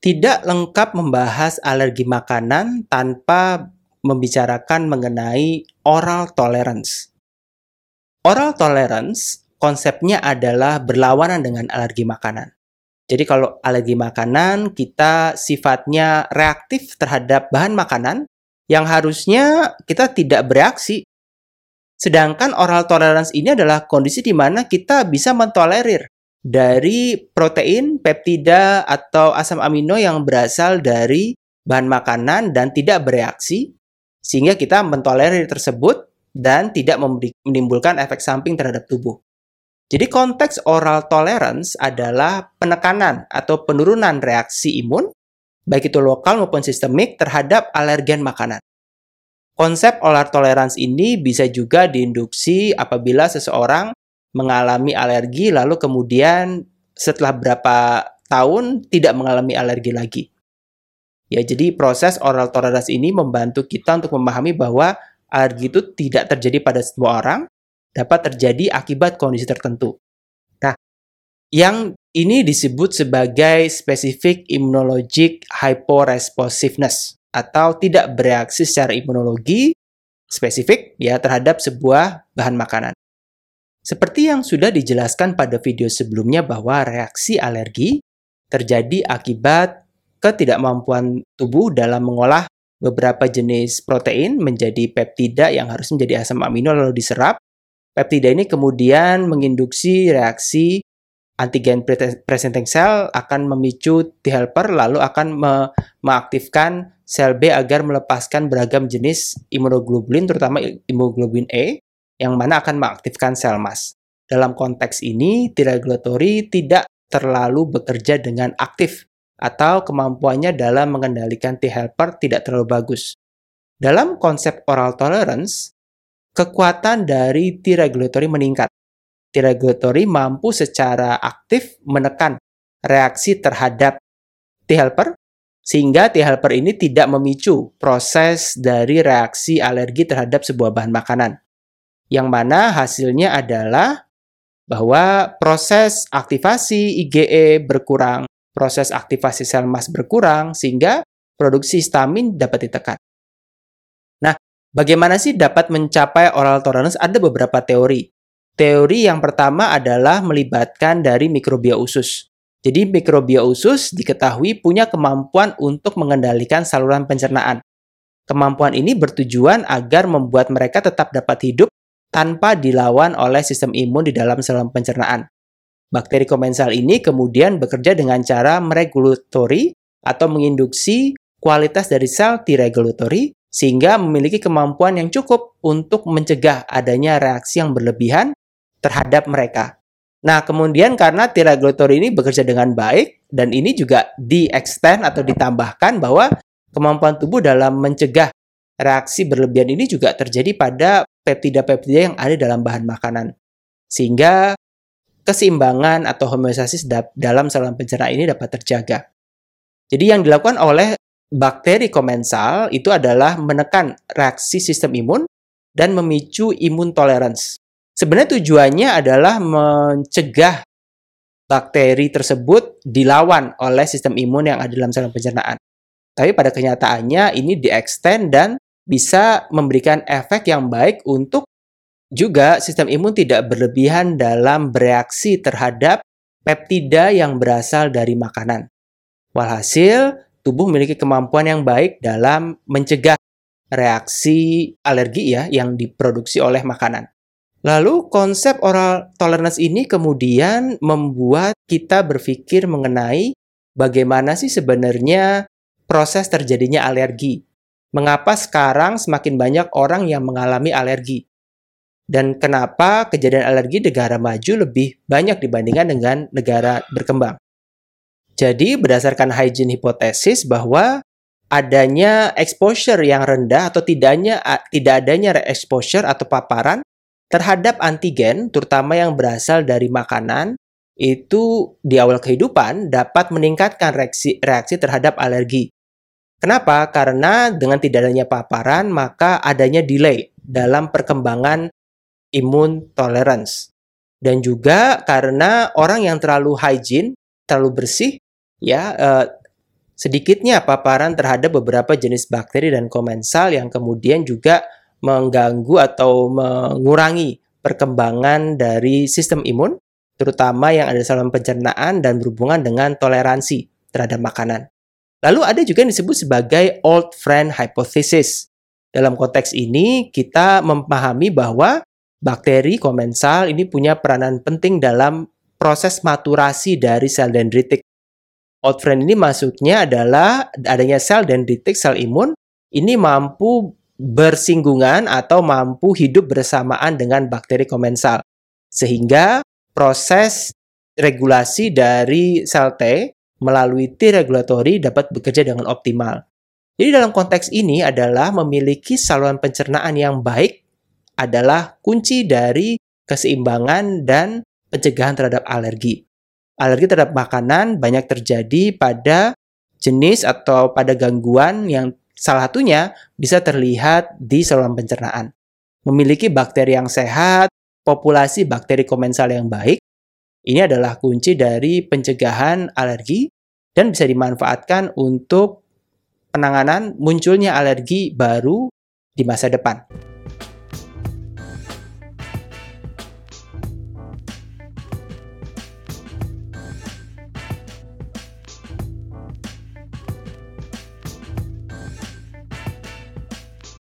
tidak lengkap membahas alergi makanan tanpa membicarakan mengenai oral tolerance. Oral tolerance konsepnya adalah berlawanan dengan alergi makanan. Jadi kalau alergi makanan kita sifatnya reaktif terhadap bahan makanan yang harusnya kita tidak bereaksi. Sedangkan oral tolerance ini adalah kondisi di mana kita bisa mentolerir dari protein, peptida, atau asam amino yang berasal dari bahan makanan dan tidak bereaksi, sehingga kita mentolerir tersebut dan tidak menimbulkan efek samping terhadap tubuh. Jadi konteks oral tolerance adalah penekanan atau penurunan reaksi imun, baik itu lokal maupun sistemik terhadap alergen makanan. Konsep oral tolerance ini bisa juga diinduksi apabila seseorang mengalami alergi lalu kemudian setelah berapa tahun tidak mengalami alergi lagi. Ya, jadi proses oral tolerance ini membantu kita untuk memahami bahwa alergi itu tidak terjadi pada semua orang, dapat terjadi akibat kondisi tertentu. Nah, yang ini disebut sebagai specific immunologic hyporesponsiveness atau tidak bereaksi secara imunologi spesifik ya terhadap sebuah bahan makanan. Seperti yang sudah dijelaskan pada video sebelumnya bahwa reaksi alergi terjadi akibat ketidakmampuan tubuh dalam mengolah beberapa jenis protein menjadi peptida yang harus menjadi asam amino lalu diserap. Peptida ini kemudian menginduksi reaksi antigen presenting cell akan memicu T helper lalu akan me mengaktifkan sel B agar melepaskan beragam jenis imunoglobulin terutama imunoglobulin E yang mana akan mengaktifkan sel mas. Dalam konteks ini, T-regulatory tidak terlalu bekerja dengan aktif atau kemampuannya dalam mengendalikan T helper tidak terlalu bagus. Dalam konsep oral tolerance, kekuatan dari T regulatory meningkat. T regulatory mampu secara aktif menekan reaksi terhadap T helper sehingga T helper ini tidak memicu proses dari reaksi alergi terhadap sebuah bahan makanan yang mana hasilnya adalah bahwa proses aktivasi IgE berkurang, proses aktivasi sel mas berkurang, sehingga produksi histamin dapat ditekan. Nah, bagaimana sih dapat mencapai oral tolerance? Ada beberapa teori. Teori yang pertama adalah melibatkan dari mikrobia usus. Jadi mikrobia usus diketahui punya kemampuan untuk mengendalikan saluran pencernaan. Kemampuan ini bertujuan agar membuat mereka tetap dapat hidup tanpa dilawan oleh sistem imun di dalam saluran pencernaan. Bakteri komensal ini kemudian bekerja dengan cara meregulatori atau menginduksi kualitas dari sel T-regulatory sehingga memiliki kemampuan yang cukup untuk mencegah adanya reaksi yang berlebihan terhadap mereka. Nah, kemudian karena T-regulatory ini bekerja dengan baik dan ini juga di-extend atau ditambahkan bahwa kemampuan tubuh dalam mencegah reaksi berlebihan ini juga terjadi pada peptida-peptida yang ada dalam bahan makanan. Sehingga keseimbangan atau homeostasis dalam saluran pencernaan ini dapat terjaga. Jadi yang dilakukan oleh bakteri komensal itu adalah menekan reaksi sistem imun dan memicu imun tolerance. Sebenarnya tujuannya adalah mencegah bakteri tersebut dilawan oleh sistem imun yang ada dalam saluran pencernaan. Tapi pada kenyataannya ini di-extend dan bisa memberikan efek yang baik untuk juga sistem imun tidak berlebihan dalam bereaksi terhadap peptida yang berasal dari makanan. Walhasil, tubuh memiliki kemampuan yang baik dalam mencegah reaksi alergi ya yang diproduksi oleh makanan. Lalu konsep oral tolerance ini kemudian membuat kita berpikir mengenai bagaimana sih sebenarnya proses terjadinya alergi mengapa sekarang semakin banyak orang yang mengalami alergi? Dan kenapa kejadian alergi negara maju lebih banyak dibandingkan dengan negara berkembang? Jadi berdasarkan hygiene hipotesis bahwa adanya exposure yang rendah atau tidaknya tidak adanya exposure atau paparan terhadap antigen terutama yang berasal dari makanan itu di awal kehidupan dapat meningkatkan reaksi, reaksi terhadap alergi. Kenapa? Karena dengan tidak adanya paparan, maka adanya delay dalam perkembangan imun tolerance. Dan juga karena orang yang terlalu hygiene, terlalu bersih, ya eh, sedikitnya paparan terhadap beberapa jenis bakteri dan komensal yang kemudian juga mengganggu atau mengurangi perkembangan dari sistem imun, terutama yang ada saluran pencernaan dan berhubungan dengan toleransi terhadap makanan. Lalu ada juga yang disebut sebagai old friend hypothesis. Dalam konteks ini, kita memahami bahwa bakteri komensal ini punya peranan penting dalam proses maturasi dari sel dendritik Old friend ini maksudnya adalah adanya sel dendritik, sel imun, ini mampu bersinggungan atau mampu hidup bersamaan dengan bakteri komensal. Sehingga proses regulasi dari sel T melalui T regulatory dapat bekerja dengan optimal. Jadi dalam konteks ini adalah memiliki saluran pencernaan yang baik adalah kunci dari keseimbangan dan pencegahan terhadap alergi alergi terhadap makanan banyak terjadi pada jenis atau pada gangguan yang salah satunya bisa terlihat di saluran pencernaan. Memiliki bakteri yang sehat, populasi bakteri komensal yang baik, ini adalah kunci dari pencegahan alergi dan bisa dimanfaatkan untuk penanganan munculnya alergi baru di masa depan.